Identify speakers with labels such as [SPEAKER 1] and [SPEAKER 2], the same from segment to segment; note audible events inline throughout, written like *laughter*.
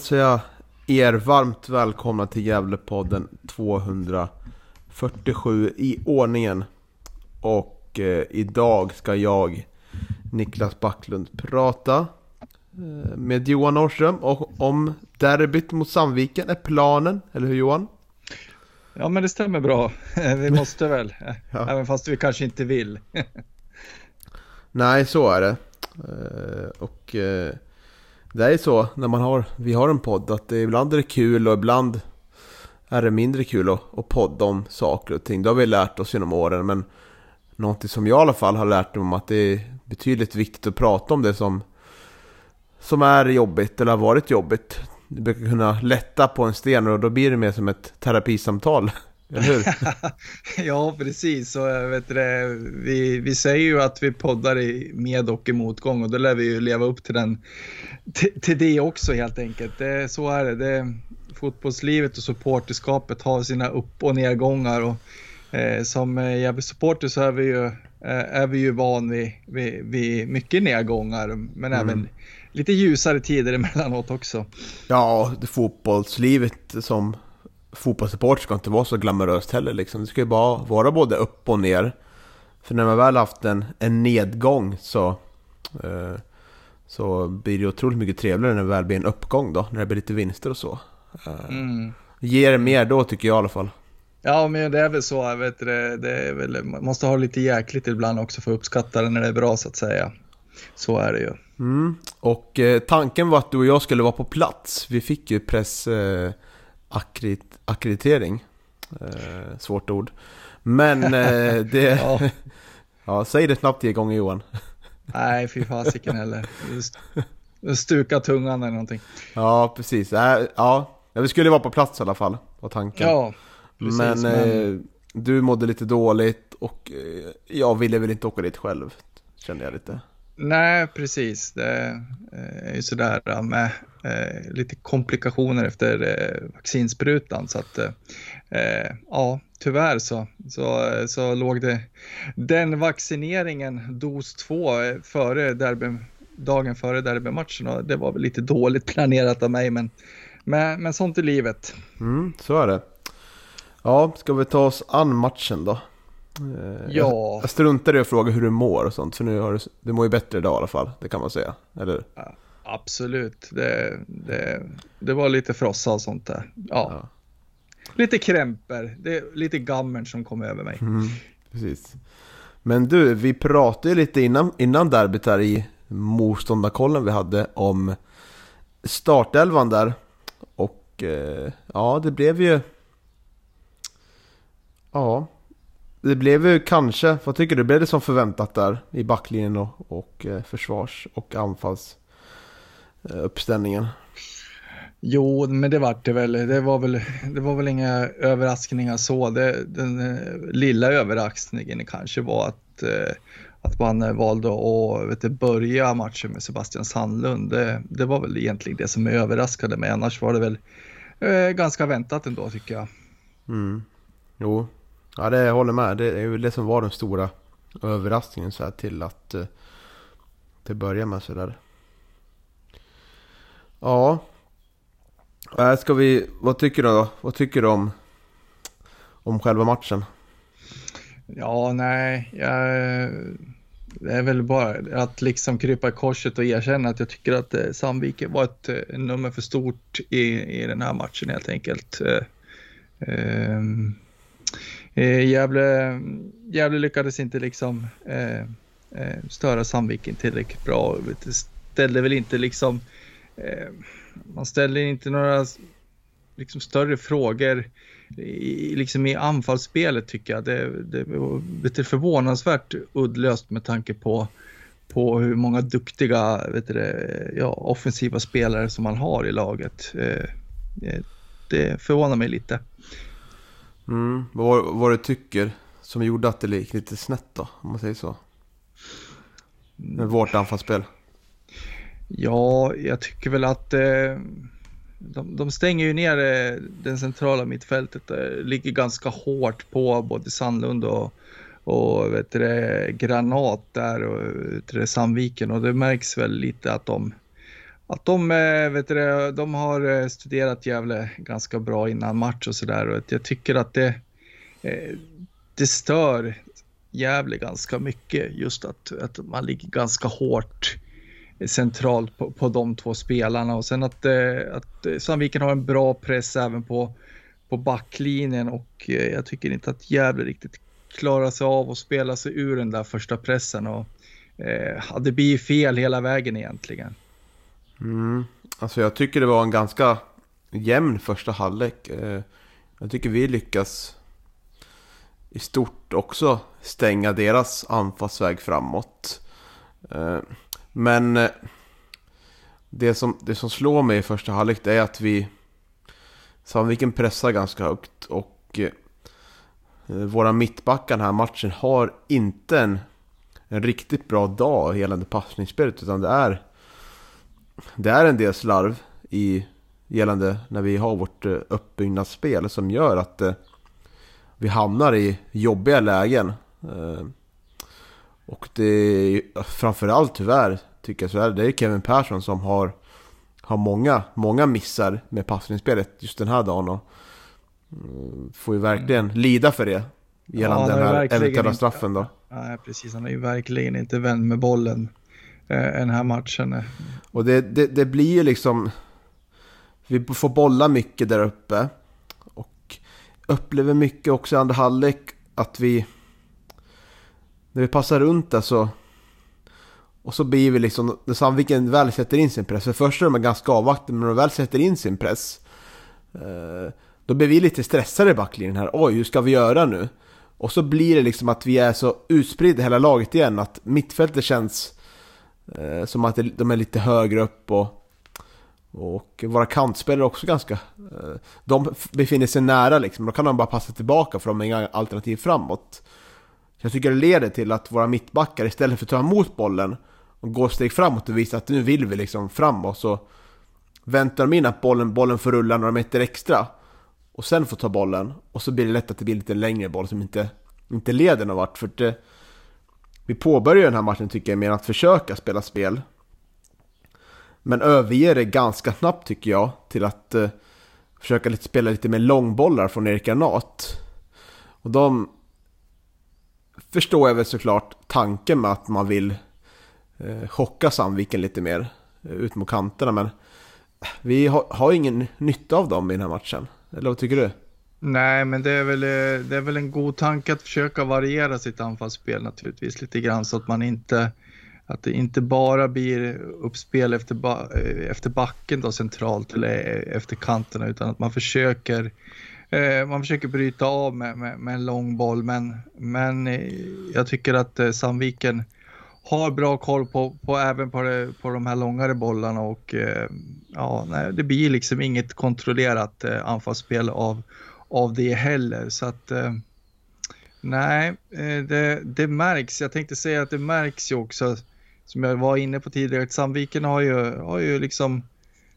[SPEAKER 1] Hälsar jag er varmt välkomna till Gävlepodden 247 i ordningen. Och eh, idag ska jag, Niklas Backlund, prata eh, med Johan Norrström och om derbyt mot Sandviken är planen, eller hur Johan?
[SPEAKER 2] Ja, men det stämmer bra. *laughs* Vi måste väl, *laughs*
[SPEAKER 1] Ja.
[SPEAKER 2] även fast vi kanske inte vill. *laughs*
[SPEAKER 1] Nej, så är det. Eh, och eh, det är så när man har, vi har en podd att det, ibland är det kul och ibland är det mindre kul att, att podda om saker och ting. Det har vi lärt oss genom åren. Men någonting som jag i alla fall har lärt mig om att det är betydligt viktigt att prata om det som, som är jobbigt eller har varit jobbigt. Det brukar kunna lätta på en sten och då blir det mer som ett terapisamtal. *laughs* Eller hur? *laughs*
[SPEAKER 2] ja, precis. Så, jag vet det, vi, vi säger ju att vi poddar i med och i motgång och då lär vi ju leva upp till, den, till, till det också helt enkelt. Det, så är det. det. Fotbollslivet och supporterskapet har sina upp och nedgångar och eh, som eh, Gävle-supporter så är vi ju, eh, är vi ju van vid, vid, vid mycket nedgångar men även lite ljusare tider emellanåt också.
[SPEAKER 1] Ja, det fotbollslivet som fotbollssupport ska inte vara så glamoröst heller liksom. Det ska ju bara vara både upp och ner. För när man väl haft en, en nedgång så, eh, så blir det otroligt mycket trevligare när det väl blir en uppgång då. När det blir lite vinster och så. Eh,
[SPEAKER 2] Mm.
[SPEAKER 1] Ger mer då tycker jag i alla fall.
[SPEAKER 2] Ja, men det är väl så. Jag vet det, det är väl, man måste ha lite jäkligt ibland också för att uppskatta det när det är bra så att säga. Så är det ju.
[SPEAKER 1] Mm. Och eh, tanken var att du och jag skulle vara på plats. Vi fick ju press eh, akkredit- akkreditering. Eh, svårt ord. Men eh, det... *laughs*
[SPEAKER 2] Ja.
[SPEAKER 1] ja, säg det snabbt tio gånger Johan.
[SPEAKER 2] Nej, fy fasiken heller. Stuka tungan eller någonting.
[SPEAKER 1] Ja, precis. Äh, ja, vi skulle vara på plats i alla fall, var tanken.
[SPEAKER 2] Ja, precis.
[SPEAKER 1] men
[SPEAKER 2] Men,
[SPEAKER 1] eh, du mådde lite dåligt och eh, jag ville väl inte åka dit själv, kände jag lite.
[SPEAKER 2] nej, precis. Det eh, är ju sådär med eh, lite komplikationer efter eh, vaccinsprutan. Så att, eh, ja, tyvärr så, så, så låg det den vaccineringen, dos två, eh, före derby, dagen före derbymatchen och det var väl lite dåligt planerat av mig men, men, men sånt är livet.
[SPEAKER 1] Mm, så är det. Ja, ska vi ta oss an matchen då? Eh,
[SPEAKER 2] Ja.
[SPEAKER 1] Jag, struntar i att fråga hur du mår och sånt, för nu har du, du mår ju bättre idag i alla fall, det kan man säga. Eller hur?
[SPEAKER 2] Absolut, det, det, det var lite frossa och sånt där. Ja.
[SPEAKER 1] Ja.
[SPEAKER 2] Lite krämper, det är lite gammern som kom över mig.
[SPEAKER 1] Mm, precis. Men du, vi pratade lite innan, innan derbyt här i motståndarkollen vi hade om startelvan där. Och eh, ja, det blev ju... Ja, det blev ju kanske, vad tycker du, blev det som förväntat där i backlinjen och, och eh, försvars och anfalls uppställningen?
[SPEAKER 2] Jo, men det var det väl. Det var väl, det var väl inga överraskningar så. Det, den eh, lilla överraskningen kanske var att, eh, att man eh, valde att vet du, börja matchen med Sebastian Sandlund. Det, det var väl egentligen det som överraskade mig. Annars var det väl eh, ganska väntat ändå tycker jag.
[SPEAKER 1] Mm. Jo, ja det håller med. Det är ju det som var den stora överraskningen så här till att eh, till börja med sådär. Ja. Äh, ska vi, vad tycker du då? Vad tycker du om, om själva matchen?
[SPEAKER 2] Ja, nej, jag, det är väl bara att liksom krypa i korset och erkänna att jag tycker att eh, Sandviken var ett eh, nummer för stort i, i den här matchen helt enkelt. Eh, eh Gävle, Gävle lyckades inte liksom eh, störa Sandviken tillräckligt bra. Ställde väl inte liksom, man ställde inte några liksom större frågor i, liksom i anfallsspelet tycker jag. Det, det, är förvånansvärt uddlöst med tanke på, på hur många duktiga vet du, ja, offensiva spelare som man har i laget. Eh, det förvånar mig lite.
[SPEAKER 1] Mm, vad, vad du tycker som gjorde att det gick lite snett då, om man säger så? Med vårt anfallsspel.
[SPEAKER 2] Ja, jag tycker väl att eh, de, de, stänger ju ner eh, den centrala mittfältet. Det ligger ganska hårt på både Sandlund och, och vet du, Granat där och vet du, Sandviken och det märks väl lite att de att de, eh, vet du, de har eh, studerat Gävle ganska bra innan match och sådär och jag tycker att det, det stör Gävle ganska mycket just att, att man ligger ganska hårt centralt på, på de två spelarna och sen att, eh, att eh, Sandviken har en bra press även på, på backlinjen och eh, jag tycker inte att Gävle riktigt klarar sig av att spela sig ur den där första pressen och eh, det blir fel hela vägen egentligen.
[SPEAKER 1] Mm. Alltså jag tycker det var en ganska jämn första halvlek. Eh, jag tycker vi lyckas i stort också stänga deras anfallsväg framåt. Eh, men eh, det som, det som slår mig i första halvlek är att vi Sandviken pressar ganska högt och eh, våra mittbackar den här matchen har inte en, en riktigt bra dag gällande passningsspelet utan det är det är en del slarv i gällande när vi har vårt eh, uppbyggnadsspel som gör att vi hamnar i jobbiga lägen. Eh, och det är framförallt tyvärr, tycker jag så är det är Kevin Persson som har, har många, många missar med passningsspelet just den här dagen. Och mm, får ju verkligen lida för det. Gällande ja, den här eventuella straffen då.
[SPEAKER 2] Ja, precis. Han är ju verkligen inte vän med bollen eh, den här matchen.
[SPEAKER 1] Och det, det, det blir ju liksom... Vi får bolla mycket där uppe upplever mycket också i andra halvlek att vi... När vi passar runt där så... Och så blir vi liksom, när Sandviken väl sätter in sin press, för först är de ganska avvaktande, men när de väl sätter in sin press eh, Då blir vi lite stressade i backlinjen här, oj hur ska vi göra nu? Och så blir det liksom att vi är så utspridda hela laget igen, att mittfältet känns eh, som att de är lite högre upp och och våra kantspelare är också ganska... Eh, de befinner sig nära liksom, då kan de bara passa tillbaka för de har inga alternativ framåt. Jag tycker det leder till att våra mittbackar istället för att ta emot bollen och gå steg framåt och visa att nu vill vi liksom framåt så väntar de in att bollen, bollen får rulla några meter extra och sen får ta bollen och så blir det lätt att det blir lite längre boll som inte, inte leder någon vart. För det, eh, vi påbörjar den här matchen tycker jag med att försöka spela spel men överger det ganska snabbt tycker jag till att eh, försöka lite, spela lite mer långbollar från Erik Granat. Och de förstår jag väl såklart tanken med att man vill eh, chocka Sandviken lite mer eh, ut mot kanterna. Men vi har, har ingen nytta av dem i den här matchen. Eller vad tycker du?
[SPEAKER 2] Nej, men det är, väl, eh, det är väl en god tanke att försöka variera sitt anfallsspel naturligtvis lite grann så att man inte att det inte bara blir uppspel efter, ba eh, efter backen då centralt eller eh, efter kanterna utan att man försöker eh, Eh, man försöker bryta av med, med, med, en lång boll men, men eh, jag tycker att eh, Sandviken har bra koll på, på även på, det, på de här långare bollarna och ja, nej, det blir liksom inget kontrollerat anfallsspel av, av det heller så att Nej, det, det märks. Jag tänkte säga att det märks ju också som jag var inne på tidigare, att Sandviken har ju, har ju liksom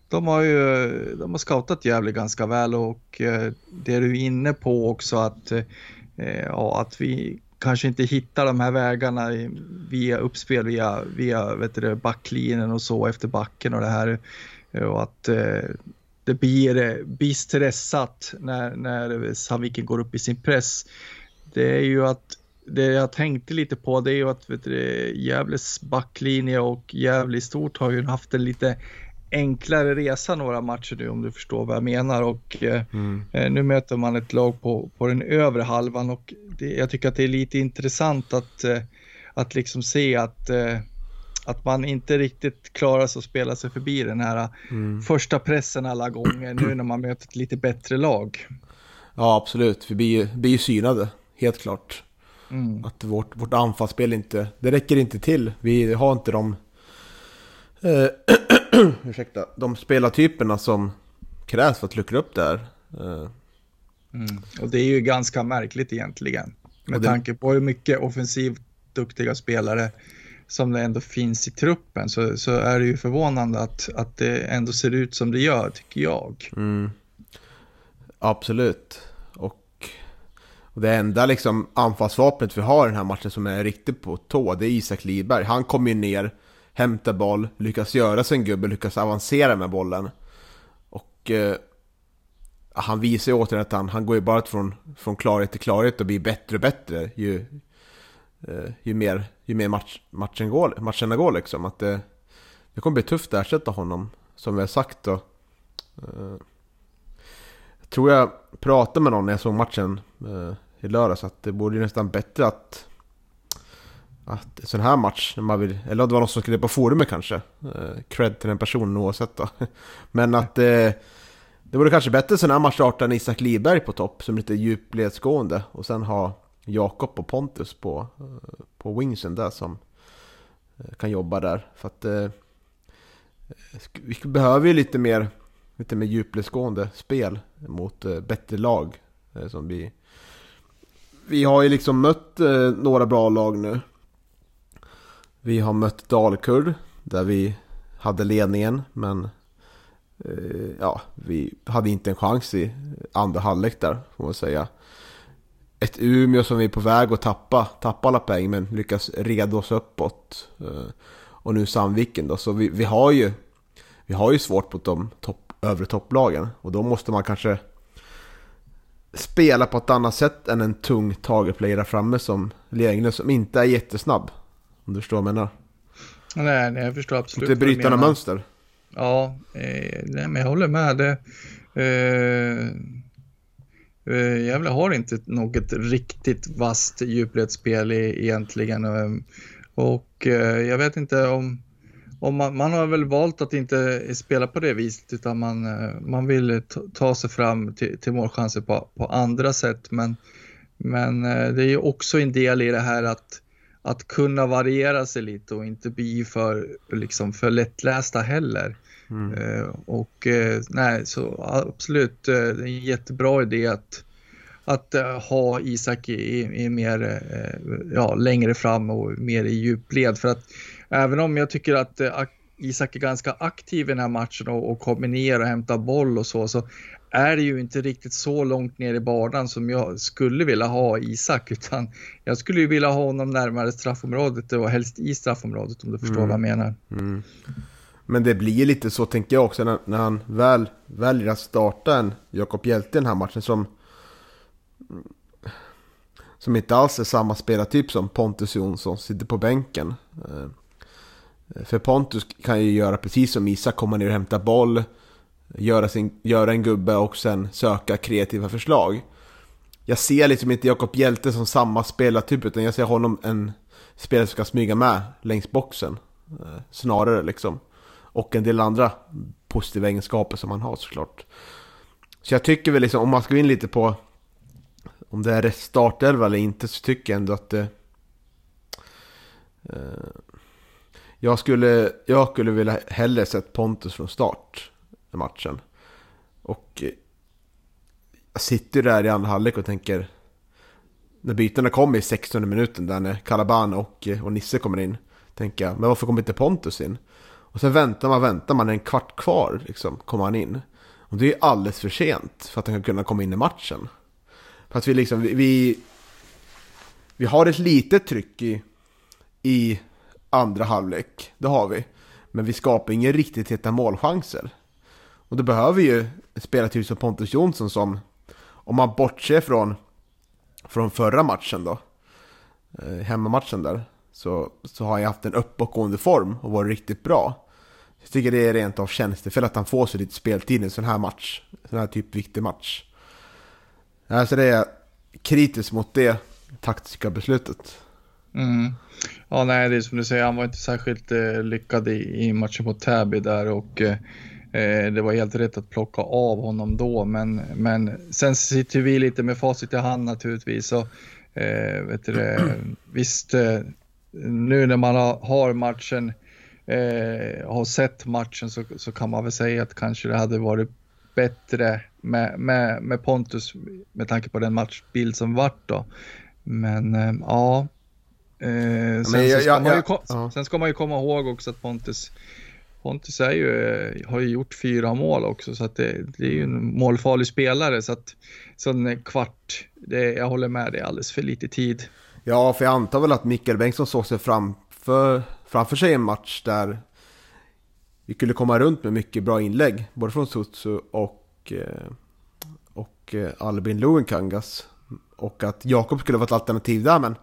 [SPEAKER 2] de har ju de har scoutat Gävle ganska väl och eh, det är du inne på också att, eh, ja, att vi kanske inte hittar de här vägarna via uppspel, via, via vet du, backlinjen och så efter backen och det här. Eh, och att det blir, blir stressat när, när Sandviken går upp i sin press. Det är ju att det jag tänkte lite på det är ju att vet du, Gävles backlinje och Gävle i stort har ju haft en lite enklare resa några matcher nu om du förstår vad jag menar och eh, mm. eh, nu möter man ett lag på, på den övre halvan och det, jag tycker att det är lite intressant att, eh, att liksom se att, eh, att man inte riktigt klarar sig att spela sig förbi den här mm. första pressen alla gånger nu när man möter ett lite bättre lag.
[SPEAKER 1] Ja, absolut. Vi blir, blir ju synade, helt klart. Mm. Att vårt, vårt anfallsspel inte, det räcker inte till. Vi har inte de, eh, *clears throat* *clears throat* ursäkta, de spelartyperna som krävs för att luckra upp det här. Eh.
[SPEAKER 2] Mm. Och det är ju ganska märkligt egentligen. Med det... tanke på hur mycket offensivt duktiga spelare som det ändå finns i truppen så, så är det ju förvånande att, att det ändå ser ut som det gör, tycker jag. Mm.
[SPEAKER 1] Absolut. Och, och det enda liksom anfallsvapnet vi har i den här matchen som är riktigt på tå, det är Isak Liberg. Han kommer ju ner, Hämta boll, lyckas göra sin gubbe, lyckas avancera med bollen. Och eh, han visar ju återigen att han, han går ju bara från, från klarhet till klarhet och blir bättre och bättre ju, eh, ju mer, ju mer match, matchen går, matcherna går liksom. Att det, det kommer bli tufft att ersätta honom, som vi har sagt då. Eh, jag tror jag pratade med någon när jag såg matchen eh, i lördags att det borde nästan bättre att att en sån här match, när man vill, eller det var någon som skrev på forumet kanske, eh, cred till den personen oavsett då. *laughs* Men att eh, det vore kanske bättre sån här match starta än Isak Liberg på topp, som lite djupledsgående. Och sen ha Jakob och Pontus på, eh, på wingsen där som eh, kan jobba där. För att eh, vi behöver ju lite mer, lite mer djupledsgående spel mot eh, bättre lag. Eh, som vi, vi har ju liksom mött eh, några bra lag nu. Vi har mött Dalkurd där vi hade ledningen men eh, ja, vi hade inte en chans i andra halvlek där får man säga. Ett Umeå som vi är på väg att tappa, tappa alla poäng men lyckas reda oss uppåt. Eh, och nu Sandviken då, så vi, vi, har ju vi har ju svårt mot de topp, övre topplagen och då måste man kanske spela på ett annat sätt än en tung targetplayer där framme som Lerengren som inte är jättesnabb. Om du förstår vad jag menar.
[SPEAKER 2] Nej, nej jag förstår absolut.
[SPEAKER 1] Inte bryta några mönster.
[SPEAKER 2] Ja, eh, nej, men jag håller med. Det, eh, eh, Gävle har inte något riktigt vasst djupledsspel egentligen. Eh, och eh, jag vet inte om, om man, man, har väl valt att inte spela på det viset utan man, eh, man vill ta sig fram till, till målchanser på, på andra sätt. Men, men det är ju också en del i det här att att kunna variera sig lite och inte bli för, liksom, för lättlästa heller. Mm. Eh, och eh, nej, så absolut, eh, det är en jättebra idé att, att uh, ha Isak i, i mer, uh, ja, längre fram och mer i djupled. För att även om jag tycker att uh, Isak är ganska aktiv i den här matchen och, och kommer ner och hämtar boll och så, så är det ju inte riktigt så långt ner i banan som jag skulle vilja ha Isak, utan jag skulle ju vilja ha honom närmare straffområdet och helst i straffområdet om du förstår mm. vad jag menar. Mm.
[SPEAKER 1] Men det blir lite så tänker jag också när, när han väl väljer att starta en Jakob Hjelte i den här matchen som som inte alls är samma spelartyp som Pontus Jonsson, sitter på bänken. Eh, för Pontus kan ju göra precis som Isak, komma ner och hämta boll, göra, sin, göra en gubbe och sen söka kreativa förslag. Jag ser liksom inte Jakob Hjelte som samma spelartyp, utan jag ser honom en spelare som ska smyga med längs boxen. Eh, snarare liksom. Och en del andra positiva egenskaper som han har såklart. Så jag tycker väl liksom, om man ska gå in lite på om det är rätt startelva eller inte, så tycker jag ändå att det... Eh, jag, skulle, jag skulle vilja hellre sett Pontus från start matchen. Och eh, jag sitter ju där i andra halvlek och tänker... När bytena kommer i 16 minuten, där när Kalaban och, eh, och Nisse kommer in. Tänker jag, men varför kommer inte Pontus in? Och sen väntar man, väntar man en kvart kvar, liksom, kommer han in. Och det är alldeles för sent för att han ska kunna komma in i matchen. För att vi liksom, vi, vi, vi har ett litet tryck i, i andra halvlek, det har vi. Men vi skapar inga riktigt heta målchanser. Och då behöver ju spelartyp som Pontus Jonsson som, om man bortser från, från förra matchen då, eh, hemmamatchen där, så, så har han haft en uppåtgående form och varit riktigt bra. Jag tycker det är rent av tjänstefel att han får så lite speltid i en sån här match. En sån här typ viktig match. Alltså det är kritiskt mot det taktiska beslutet.
[SPEAKER 2] Mm. Ja, nej, det är som du säger, han var inte särskilt eh, lyckad i, i matchen mot Täby där och eh, det var helt rätt att plocka av honom då, men, men sen sitter vi lite med facit i hand naturligtvis. Och, eh, vet du, *clears throat* visst, eh, nu när man har, matchen, eh, har sett matchen så, så kan man väl säga att kanske det hade varit bättre med, med, med Pontus med tanke på den matchbild som vart då. Men äh, ja. Eh, sen, jag, ska jag, ju, ja. sen, ska man ju komma ihåg också att Pontus, Pontus är ju, eh, har ju gjort fyra mål också så att det, det är ju en målfarlig spelare så att så en kvart, det, jag håller med, det är alldeles för lite tid.
[SPEAKER 1] Ja, för jag antar väl att Mikael Bengtsson såg sig framför, framför sig en match där vi kunde komma runt med mycket bra inlägg, både från Sutsu och, eh, och eh, Albin Luenkangas. Och att Jakob skulle vara ett alternativ där, men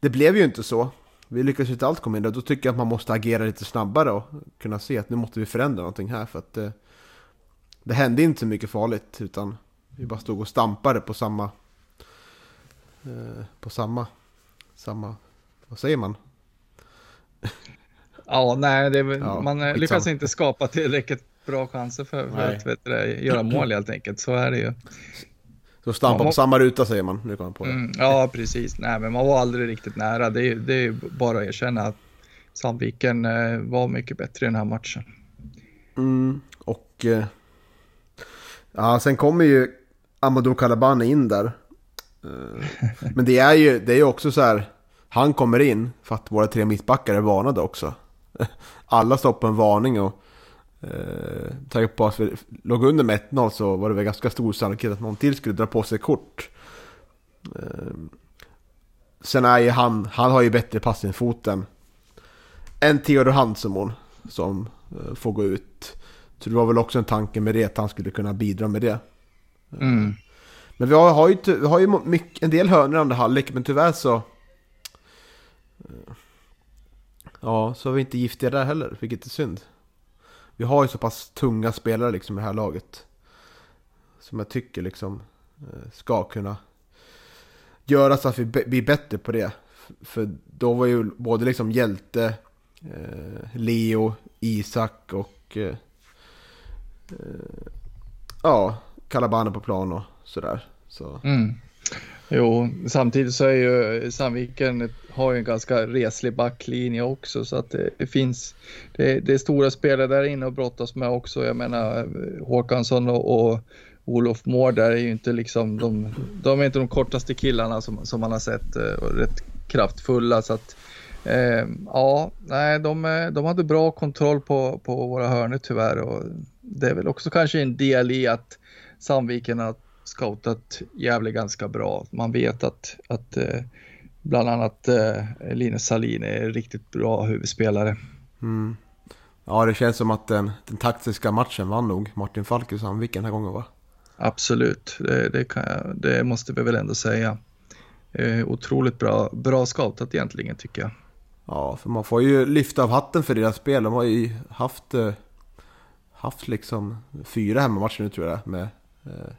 [SPEAKER 1] det blev ju inte så. Vi lyckades inte allt komma in där. Då tycker jag att man måste agera lite snabbare och kunna se att nu måste vi förändra någonting här. För att det, det hände inte så mycket farligt, utan vi bara stod och stampade på samma... Eh, på samma... Samma... Vad säger man?
[SPEAKER 2] Ja, nej, det, ja, man skitsamma. lyckas inte skapa tillräckligt bra chanser för, för att vet du, göra mål helt enkelt. Så är det ju.
[SPEAKER 1] Så stampa på samma ruta säger man. Nu kommer på det. Mm,
[SPEAKER 2] ja, precis. Nej, men man var aldrig riktigt nära. Det är, det är bara att erkänna att Sandviken eh, var mycket bättre i den här matchen.
[SPEAKER 1] Mm, och eh, ja, sen kommer ju Amadou Kalabane in där. Eh, men det är ju det är också så här. Han kommer in för att våra tre mittbackar är varnade också. *laughs* Alla står på en varning och Eh, på att vi låg under med 1-0 så var det väl ganska stor sannolikhet att någon till skulle dra på sig kort. Eh, sen är ju han, han har ju bättre passningsfoten än Theodor Hansemon som eh, får gå ut. Så det var väl också en tanke med det, att han skulle kunna bidra med det.
[SPEAKER 2] Mm.
[SPEAKER 1] Men vi har, har ju, vi har ju mycket, en del hörnor i andra halvlek, men tyvärr så... Eh, ja, så har vi inte giftiga där heller, vilket är synd vi har ju så pass tunga spelare liksom i det här laget. Som jag tycker liksom eh, ska kunna göra så att vi blir bättre på det. För då var ju både liksom Hjälte, eh, Leo, Isak och eh, ja, Kalabane på plan och sådär. Så.
[SPEAKER 2] Mm. Jo, samtidigt så är ju Sandviken har ju en ganska reslig backlinje också så att det, det finns det, det, är stora spelare där inne att brottas med också. Jag menar Håkansson och, och Olof Mård där är ju inte liksom de, de är inte de kortaste killarna som, som man har sett eh, och rätt kraftfulla så att eh, ja, nej, de, eh, de hade bra kontroll på, på våra hörnor tyvärr och det är väl också kanske en del i att Sandviken att scoutat Gävle ganska bra. Man vet att, att eh, bland annat eh, Linus Salin är riktigt bra huvudspelare.
[SPEAKER 1] Mm. Ja, det känns som att den, den taktiska matchen vann nog Martin Falk i Sandviken den här gången va?
[SPEAKER 2] Absolut, det, det, jag, det måste vi väl ändå säga. Eh, otroligt bra, bra scoutat egentligen tycker jag.
[SPEAKER 1] Ja, för man får ju lyfta av hatten för deras spel. De har ju haft, eh, haft liksom fyra hemmamatcher nu tror jag med eh,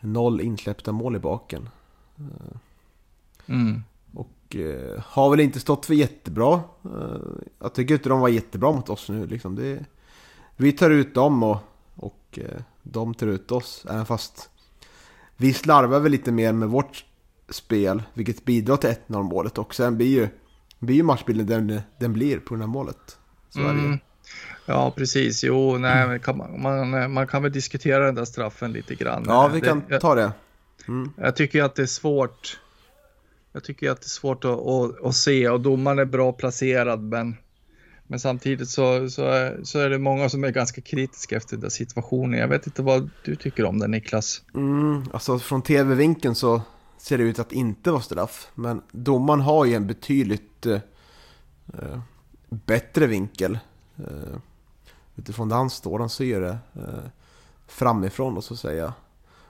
[SPEAKER 1] noll insläppta mål i baken.
[SPEAKER 2] Mm.
[SPEAKER 1] Och eh, har väl inte stått för jättebra. Eh, jag tycker inte de var jättebra mot oss nu. Liksom. Det, vi tar ut dem och, och eh, de tar ut oss. Även fast vi slarvar väl lite mer med vårt spel. Vilket bidrar till 1-0 målet. Och sen blir ju, blir ju matchbilden den, den blir på det här målet. Så mm.
[SPEAKER 2] Ja, precis. Jo, nej, kan man, man, man, kan väl diskutera den där straffen lite grann.
[SPEAKER 1] Ja, vi kan det, ta det.
[SPEAKER 2] Mm. Jag tycker att det är svårt. Jag tycker att det är svårt att, att, att se och domaren är bra placerad, men, men samtidigt så, så, är, så är det många som är ganska kritiska efter den där situationen. Jag vet inte vad du tycker om det, Niklas?
[SPEAKER 1] Mm, alltså från tv-vinkeln så ser det ut att inte vara straff, men domaren har ju en betydligt eh, eh bättre vinkel. Eh, utifrån där han står. Han ser det eh, framifrån och så säga.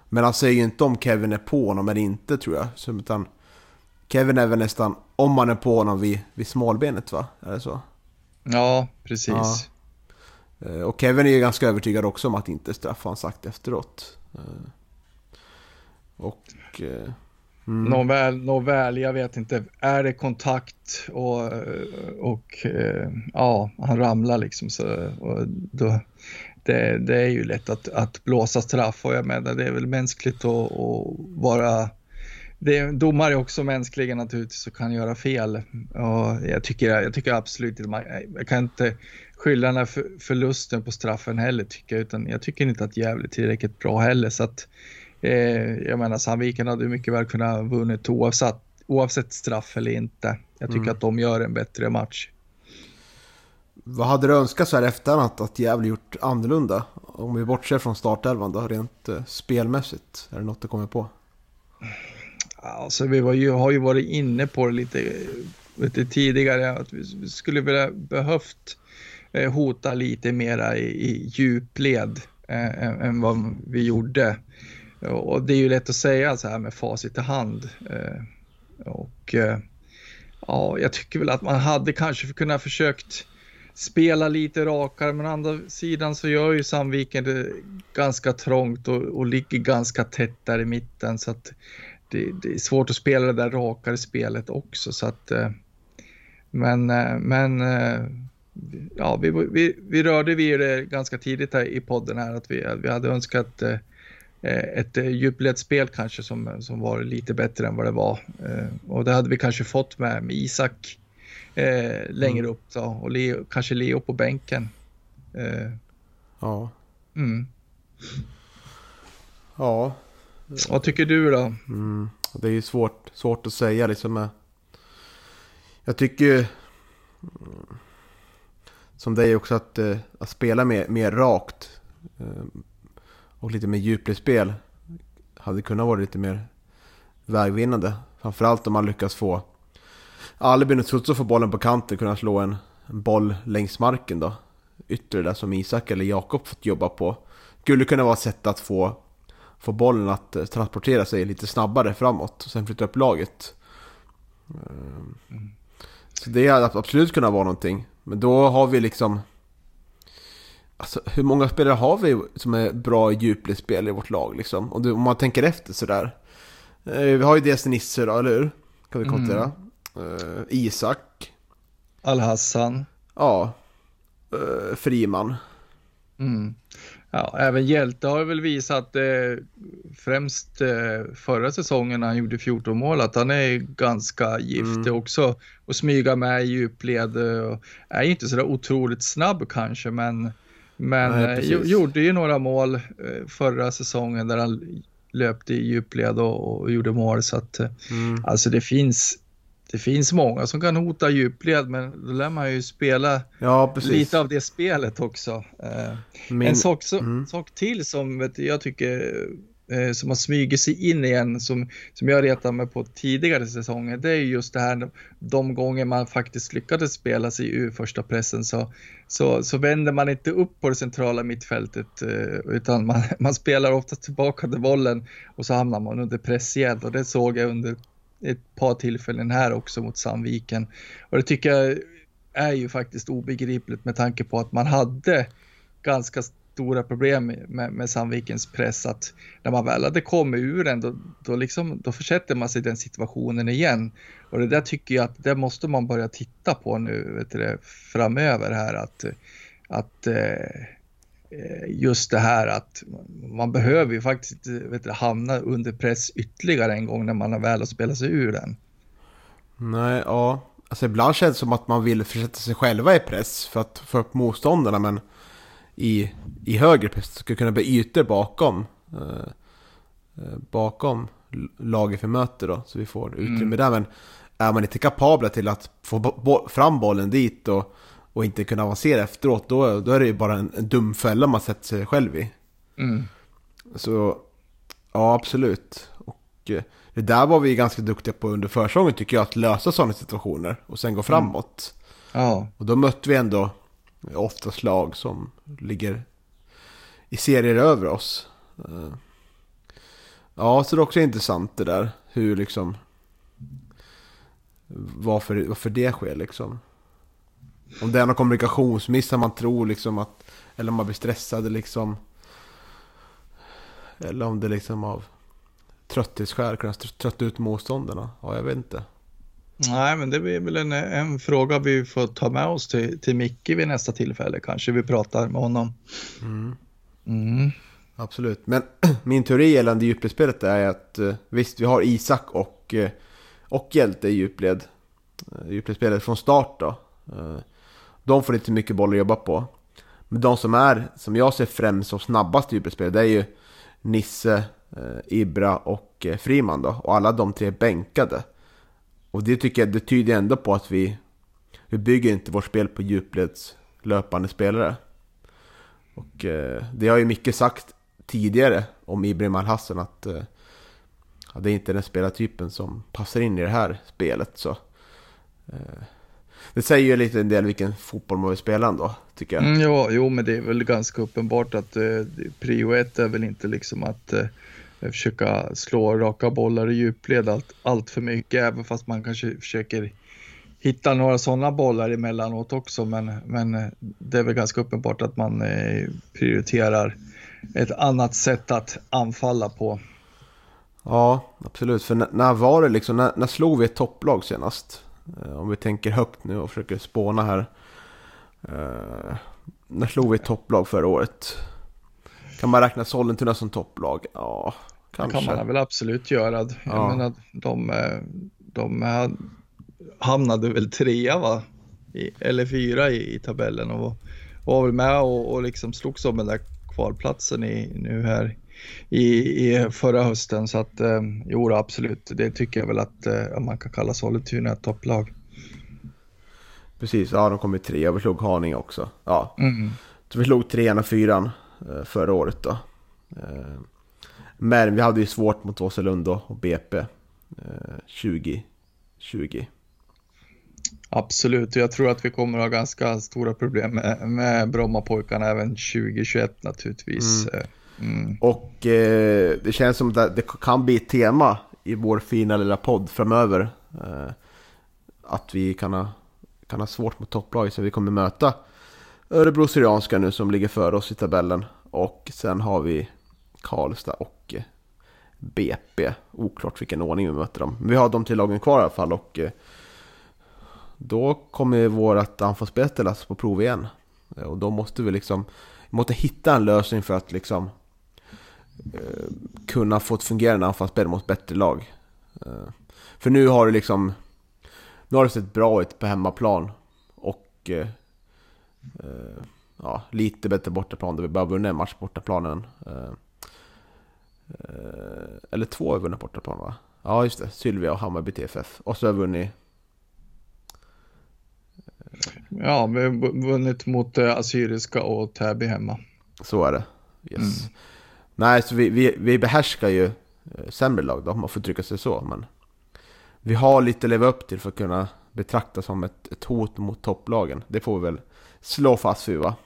[SPEAKER 1] Men han säger ju inte om Kevin är på honom eller inte tror jag. Så, utan Kevin är väl nästan om han är på honom vid, vid smalbenet va? Är det så?
[SPEAKER 2] Ja, precis.
[SPEAKER 1] Ja. Eh, och Kevin är ju ganska övertygad också om att inte är straff, har han sagt efteråt. Och...
[SPEAKER 2] Mm. Nåväl, nåväl, jag vet inte. Är det kontakt och, och eh, ja, han ramlar liksom så och då, det, det är ju lätt att, att blåsa straff och jag menar det är väl mänskligt att, att vara det, domare är också mänskliga naturligtvis och kan göra fel. Och jag, tycker, jag tycker absolut inte, jag kan inte skylla den här för, förlusten på straffen heller tycker jag, utan jag tycker inte att Gävle är tillräckligt bra heller. Så att, eh, jag menar Sandviken hade mycket väl kunnat vunnit oavsett, oavsett straff eller inte. Jag tycker mm. att de gör en bättre match.
[SPEAKER 1] Vad hade du önskat så här efterhand att Gävle gjort annorlunda? Om vi bortser från startelvan då, rent uh, spelmässigt. Är det något du kommer på?
[SPEAKER 2] Alltså vi var ju, har ju varit inne på det lite, lite tidigare att vi skulle vilja behövt eh, hota lite mera i, i djupled eh, än vad vi gjorde. Och det är ju lätt att säga så här med facit i hand. Eh, och eh, ja, jag tycker väl att man hade kanske kunnat försökt spela lite rakare, men å andra sidan så gör ju Sandviken det ganska trångt och, och ligger ganska tätt där i mitten så att det, det, är svårt att spela det där rakare spelet också så att eh, men, men ja, vi, vi, vi rörde vid det ganska tidigt här i podden här att vi, vi hade önskat ett djupledsspel kanske som, som var lite bättre än vad det var. Och det hade vi kanske fått med, med Isak eh, längre mm. upp då, och Leo, kanske Leo på bänken. Eh.
[SPEAKER 1] Ja.
[SPEAKER 2] Mm.
[SPEAKER 1] Ja.
[SPEAKER 2] Vad tycker du då?
[SPEAKER 1] Mm. Det är ju svårt, svårt att säga liksom. Jag tycker som dig också att, eh, att spela mer, mer rakt eh, och lite mer djupledsspel hade kunnat vara lite mer vägvinnande. Framförallt om man lyckas få Albin och Tutsu får bollen på kanten kunna slå en, en boll längs marken då. Yttre där som Isak eller Jakob fått jobba på. Skulle kunna vara ett sätt att få, få bollen att eh, transportera sig lite snabbare framåt och sen flytta upp laget. Mm. Så det hade absolut kunnat vara någonting. Men då har vi liksom... Alltså hur många spelare har vi som är bra i djupledsspel i vårt lag liksom? Om, du, om man tänker efter sådär. Eh, vi har ju dels Nisse då, eller hur? Kan vi konstatera. Mm. Uh, Isak.
[SPEAKER 2] Al-Hassan.
[SPEAKER 1] Ja. Uh, Friman.
[SPEAKER 2] Mm. Ja, även Hjälte har väl visat eh, främst eh, förra säsongen när han gjorde 14 mål att han är ganska giftig mm. också och smyga med i djupled. Och är inte sådär otroligt snabb kanske men, men Nej, eh, gjorde ju några mål eh, förra säsongen där han löpte i djupled och, och gjorde mål så att mm. alltså det finns det finns många som kan hota djupled, men då lär man ju spela ja, lite av det spelet också. Eh, Min... En sak, så, mm. sak till som vet, jag tycker eh, som har smugit sig in igen, som, som jag retat mig på tidigare säsonger, det är just det här de gånger man faktiskt lyckades spela sig ur första pressen så, så, så vänder man inte upp på det centrala mittfältet eh, utan man, *laughs* man spelar ofta tillbaka till bollen och så hamnar man under press igen och det såg jag under ett par tillfällen här också mot Sandviken. Och det tycker jag är ju faktiskt obegripligt med tanke på att man hade ganska stora problem med, med Sandvikens press att när man väl hade kommit ur den då, då, liksom, då försätter man sig i den situationen igen. Och det där tycker jag att det måste man börja titta på nu vet du, framöver här att, att eh, just det här att man behöver ju faktiskt vet du, hamna under press ytterligare en gång när man har väl har spelat sig ur den.
[SPEAKER 1] Nej, ja. Alltså ibland känns det som att man vill försätta sig själva i press för att få upp motståndarna men i, i högre press ska kunna bli ytor bakom eh, eh bakom laget vi möter då så vi får utrymme mm. där men är man inte kapabla till att få bo fram bollen dit och och inte kunna avancera efteråt, då, då är det ju bara en, en dum fälla man sätter sig själv i.
[SPEAKER 2] Mm.
[SPEAKER 1] Så, ja absolut. Och eh, det där var vi ganska duktiga på under försäsongen tycker jag, att lösa sådana situationer och sen gå framåt.
[SPEAKER 2] Mm. Ja.
[SPEAKER 1] Och då mötte vi ändå oftast lag som ligger i serier över oss. Eh, ja, så det är också intressant det där, hur liksom varför, varför det sker liksom. Om det är någon kommunikationsmiss man tror liksom att... Eller om man blir stressad liksom. Eller om det liksom av trötthetsskäl kan trötta ut motståndarna? Ja, jag vet inte.
[SPEAKER 2] Nej, men det blir väl en, en fråga vi får ta med oss till, till Micke vid nästa tillfälle. Kanske vi pratar med honom.
[SPEAKER 1] Mm.
[SPEAKER 2] Mm.
[SPEAKER 1] Absolut. Men *clears throat* min teori gällande djupledsspelet är att eh, visst, vi har Isak och, eh, och Hjälte i djupled. Eh, djupledsspelet från start då. De får inte mycket boll att jobba på. Men de som är, som jag ser främst som snabbast i djupledsspelet, det är ju Nisse, Ibra och Friman då. Och alla de tre är bänkade. Och det tycker jag, det tyder ändå på att vi, vi bygger inte vårt spel på djupleds löpande spelare. Och eh, det har ju Micke sagt tidigare om Ibrahim Al-Hassan att eh, ja, det är inte den spelartypen som passar in i det här spelet. Så, eh, det säger ju lite en del vilken fotboll man vill spela ändå, tycker jag.
[SPEAKER 2] Mm, ja, jo, men det är väl ganska uppenbart att eh, prio ett är väl inte liksom att eh, försöka slå raka bollar i djupled allt, allt för mycket, även fast man kanske försöker hitta några sådana bollar emellanåt också. Men, men det är väl ganska uppenbart att man eh, prioriterar ett annat sätt att anfalla på.
[SPEAKER 1] Ja, absolut. För när, när var det liksom, när, när slog vi ett topplag senast? Eh, om vi tänker högt nu och försöker spåna här. Eh, när slog vi ett topplag förra året? Kan man räkna Sollentuna som topplag? Ja, kanske.
[SPEAKER 2] Det kan man väl absolut göra. Jag ja. menar, de, eh, de hamnade väl trea va? I, eller fyra i, i tabellen och var väl med och, och liksom slogs om den där kvalplatsen i, nu här i, i förra hösten. Så att eh, jo, absolut, det tycker jag väl att eh, man kan kalla Sollentuna ett topplag.
[SPEAKER 1] Precis, ja de kom i tre och vi slog Haninge också. Ja. Mm. Så vi slog trean och fyran eh, förra året då. Eh, men vi hade ju svårt mot Åselund och BP 2020. Eh,
[SPEAKER 2] Absolut, jag tror att vi kommer att ha ganska stora problem med, med Brommapojkarna även 2021 naturligtvis. Mm.
[SPEAKER 1] Mm. Och eh, det känns som att det kan bli ett tema i vår fina lilla podd framöver. Eh, att vi kan ha, kan ha svårt mot topplaget så vi kommer möta Örebro Syrianska nu som ligger före oss i tabellen. Och sen har vi Karlstad och eh, BP. Oklart vilken ordning vi möter dem. Men vi har de till lagen kvar i alla fall. Och eh, då kommer vårt anfallsspel ställas på prov igen. Eh, och då måste vi liksom vi måste hitta en lösning för att liksom eh, kunna få ett fungerande anfallsspel mot bättre lag. Eh, för nu har det liksom nu har det sett bra ut på hemmaplan och eh, eh ja, lite bättre bortaplan där vi bara vunnit en match på bortaplanen. Eh, eh, eller två har vi vunnit bortaplan va? Ja just det, Sylvia och Hammarby TFF. Och så har vi vunnit
[SPEAKER 2] Ja, vi har vunnit mot Assyriska och Täby hemma.
[SPEAKER 1] Så är det. Yes. Mm. Nej, så vi, vi, vi behärskar ju sämre lag då, om man får trycka sig så. Men vi har lite att leva upp till för att kunna betraktas som ett, ett hot mot topplagen. Det får vi väl slå fast vid va?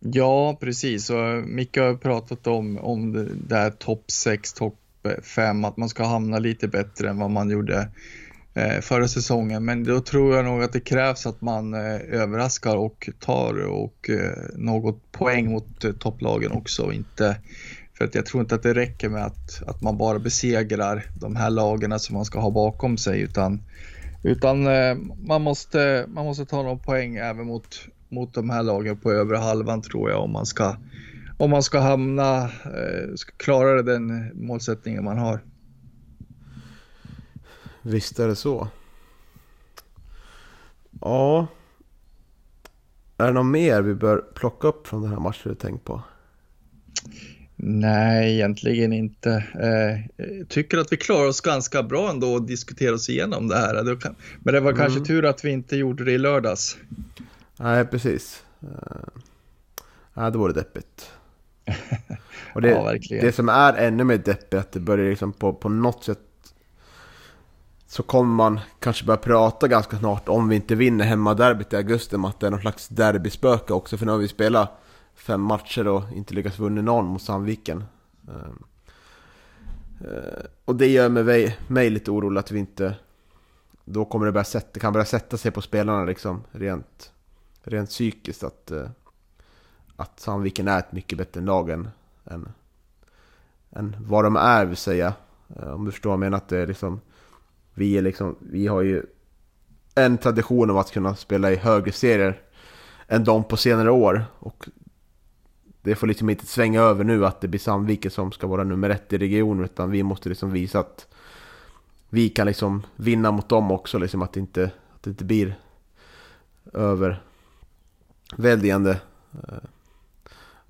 [SPEAKER 2] Ja, precis. Och Micke har pratat om, om det där topp 6, topp 5, att man ska hamna lite bättre än vad man gjorde eh, förra säsongen. Men då tror jag nog att det krävs att man eh, överraskar och tar och eh, något poäng mot eh, topplagen också. Inte, för att jag tror inte att det räcker med att, att man bara besegrar de här lagen som man ska ha bakom sig utan, utan eh, man, måste, man måste ta någon poäng även mot, mot de här lagen på övre halvan tror jag om man ska om man ska hamna, eh, ska klara den målsättningen man har.
[SPEAKER 1] Visst är det så. Ja. Är det något mer vi bör plocka upp från den här matchen du tänkt på?
[SPEAKER 2] Nej, egentligen inte. Eh, tycker att vi klarar oss ganska bra ändå att diskutera oss igenom det här. Men det var kanske mm. tur att vi inte gjorde det i lördags.
[SPEAKER 1] Nej, precis. Eh, nej, det vore deppigt. *laughs* Och det, ja, det som är ännu mer deppigt är att det börjar liksom på, på något sätt så kommer man kanske börja prata ganska snart om vi inte vinner hemmaderbyt i augusti om att det är någon slags derbyspöke också. För nu har vi spelat fem matcher och inte lyckats vinna någon mot Sandviken. Ehm, eh, och det gör mig, mig lite orolig att vi inte... Då kommer det börja sätta, det kan börja sätta sig på spelarna liksom rent, rent psykiskt att, eh, att Sandviken är ett mycket bättre lag än, än, än vad de är vill säga eh, om du förstår vad jag menar, att det är liksom... Vi, är liksom, vi har ju en tradition av att kunna spela i högre serier än de på senare år. Och det får liksom inte svänga över nu att det blir Sandviken som ska vara nummer ett i regionen. Utan vi måste liksom visa att vi kan liksom vinna mot dem också. Liksom att, det inte, att det inte blir Väldigande. Alltså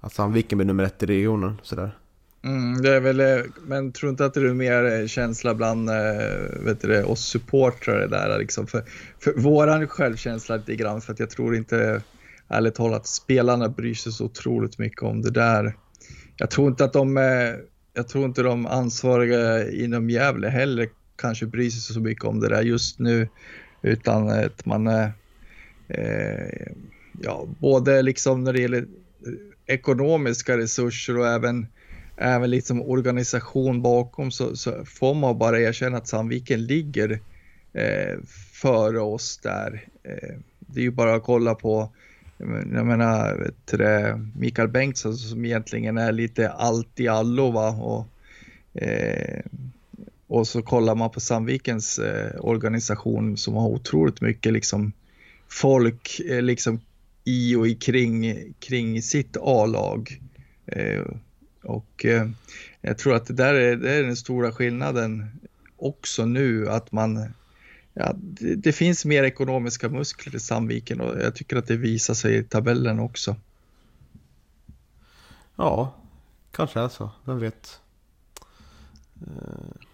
[SPEAKER 1] att Sandviken blir nummer ett i regionen. Sådär.
[SPEAKER 2] Mm, det är väl, eh, men tror inte att det är mer eh, känsla bland vet du, oss supportrar där liksom för, för våran självkänsla lite grann för att jag tror inte ärligt talat spelarna bryr sig så otroligt mycket om det där. Jag tror inte att de, jag tror inte de ansvariga inom Gävle heller kanske bryr sig så mycket om det där just nu utan att man eh, ja, både liksom när det gäller eh, ekonomiska resurser och även, även liksom organisation bakom så, så får man bara erkänna att Sandviken ligger eh, före oss där. Eh, det är ju bara att kolla på mm, jag menar, vet du, Mikael Bengtsson som egentligen är lite allt i allo va? Och, eh, och så kollar man på Sandvikens eh, organisation som har otroligt mycket liksom folk eh, liksom i och i kring, kring sitt A-lag. Eh, och eh, jag tror att det där är, det är den stora skillnaden också nu att man Ja, det, det, finns mer ekonomiska muskler i Sandviken och jag tycker att det visar sig i tabellen också.
[SPEAKER 1] Ja, kanske är så. Vem vet.
[SPEAKER 2] Eh,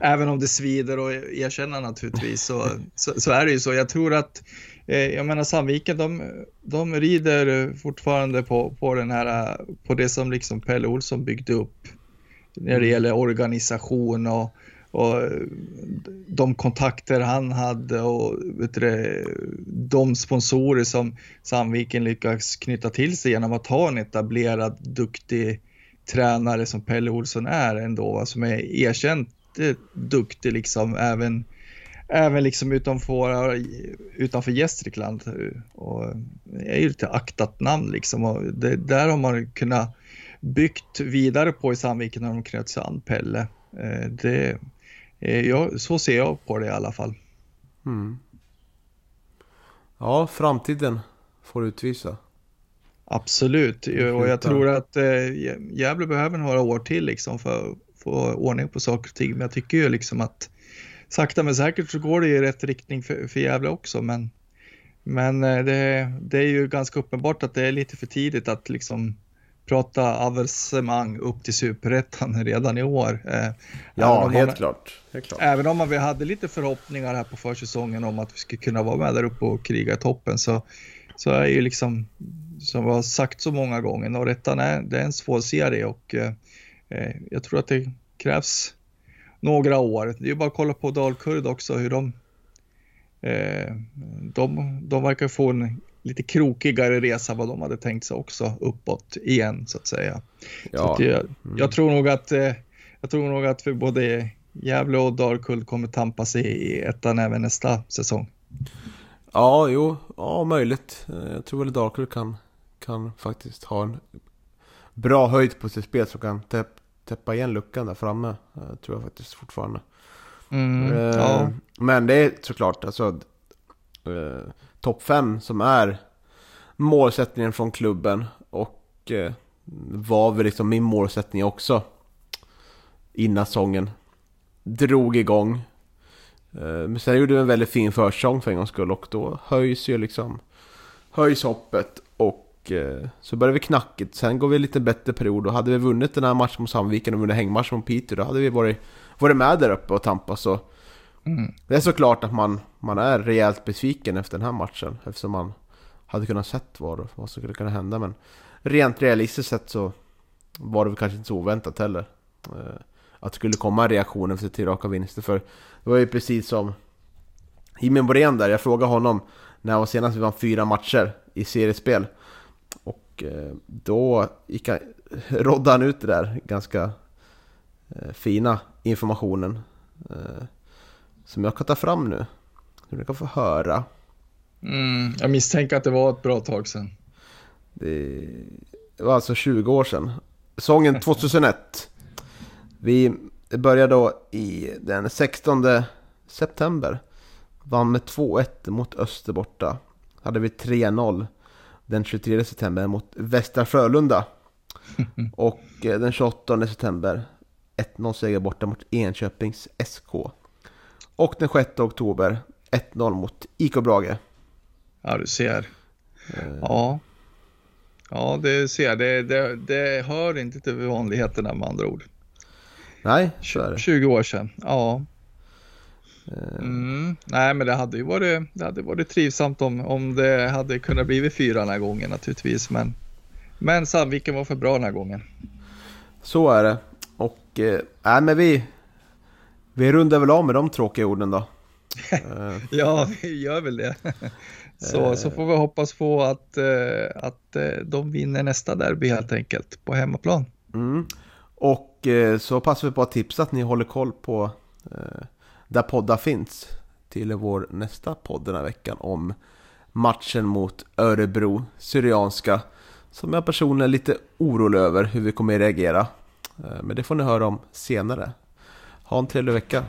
[SPEAKER 2] Även om det svider och erkänna naturligtvis så, så, så, är det ju så. Jag tror att, eh, jag menar Sandviken, de, de rider fortfarande på, på den här, på det som liksom Pelle Olsson byggde upp när det gäller organisation och, och de kontakter han hade och vet du, de sponsorer som Sandviken lyckas knyta till sig genom att ha en etablerad, duktig tränare som Pelle Olsson är ändå, som är erkänt duktig liksom även, även liksom utanför, utanför Gästrikland. Och är ju lite aktat namn liksom och det, där har man kunnat byggt vidare på i Sandviken när de knöt sig an Pelle. Eh, det, ja, så ser jag på det i alla fall.
[SPEAKER 1] Mm. Ja, framtiden får utvisa.
[SPEAKER 2] Absolut, och jag tror att eh, Gävle behöver några år till liksom för få ordning på saker och ting. Men jag tycker ju liksom att sakta men säkert så går det i rätt riktning för, för Gävle också. Men, men eh, det, det är ju ganska uppenbart att det är lite för tidigt att liksom prata avancemang upp till superettan *laughs* redan i år.
[SPEAKER 1] Eh, ja, helt, man, klart. helt klart.
[SPEAKER 2] Även om vi hade lite förhoppningar här på försäsongen om att vi skulle kunna vara med där uppe och kriga i toppen så, så är ju liksom, som vi har sagt så många gånger, Norrettan är, det är en svår serie och Eh, jag tror att det krävs några år. Det är bara att kolla på Dalkurd också hur de, eh, de, de verkar få en lite krokigare resa vad de hade tänkt sig också uppåt igen så att säga. Ja. Så att jag, mm. jag, tror nog att eh, jag tror nog att för både Gävle och Dalkurd kommer tampas i ettan även nästa säsong.
[SPEAKER 1] Ja, jo, ja möjligt. Jag tror väl Dalkurd kan, kan faktiskt ha en bra höjd på sitt spel som kan täppa igen luckan där framme. Eh, tror jag faktiskt fortfarande. Mm, eh, ja. Men det är såklart, alltså eh, topp 5 som är målsättningen från klubben. Och eh, var väl liksom min målsättning också. Innan säsongen drog igång. Eh, men sen gjorde vi en väldigt fin försäsong för en gångs skull och då höjs ju liksom höjs hoppet och Eh, så började vi knackigt, sen går vi lite bättre period. Och hade vi vunnit den här matchen mot Sandviken och vunnit hängmatchen mot Piteå då hade vi varit, varit med där uppe och tampas så mm. Det är såklart att man, man är rejält besviken efter den här matchen eftersom man hade kunnat sett vad, vad som skulle kunna hända. Men Rent realistiskt sett så var det väl kanske inte så oväntat heller eh, Att det skulle komma en reaktion efter tre raka vinster. För Det var ju precis som Jimmy Borén där, jag frågade honom när var senast vi vann fyra matcher i seriespel och eh, då gick han, *laughs* rådde han ut det där ganska eh, fina informationen eh, som jag kan ta fram nu. Som ni kan få höra.
[SPEAKER 2] Mm, jag misstänker att det var ett bra tag sedan.
[SPEAKER 1] Det, var alltså 20 år sedan. Säsongen *laughs* 2001. Vi började då i den 16 september. Vann med 2-1 mot Öster borta. Hade vi 3-0 den 23 september mot Västra Frölunda. *laughs* Och eh, den 28 september 1-0 seger borta mot Enköpings SK. Och den 6 oktober 1-0 mot IK Brage.
[SPEAKER 2] Ja, du ser. Ja. Ja, det ser. Det, det, det hör inte till vanligheterna med andra ord.
[SPEAKER 1] Nej, så är det.
[SPEAKER 2] 20 år sedan. Ja. Mm. Nej, men det hade ju varit, det hade varit trivsamt om, om det hade kunnat bli fyra den här gången naturligtvis. Men, men Sandviken var för bra den här gången.
[SPEAKER 1] Så är det. Och eh, nej, men vi, vi rundar väl av med de tråkiga orden då. Eh, *laughs*
[SPEAKER 2] Ja, vi gör väl det. *laughs* Så, så får vi hoppas på att, eh, att eh, de vinner nästa derby helt enkelt på hemmaplan.
[SPEAKER 1] Mm. Och eh, så passar vi på att tipsa att ni håller koll på eh, där poddar finns till vår nästa podd den här veckan om matchen mot Örebro Syrianska som jag personligen är lite orolig över hur vi kommer att reagera. Eh, men det får ni höra om senare. Ha en trevlig vecka.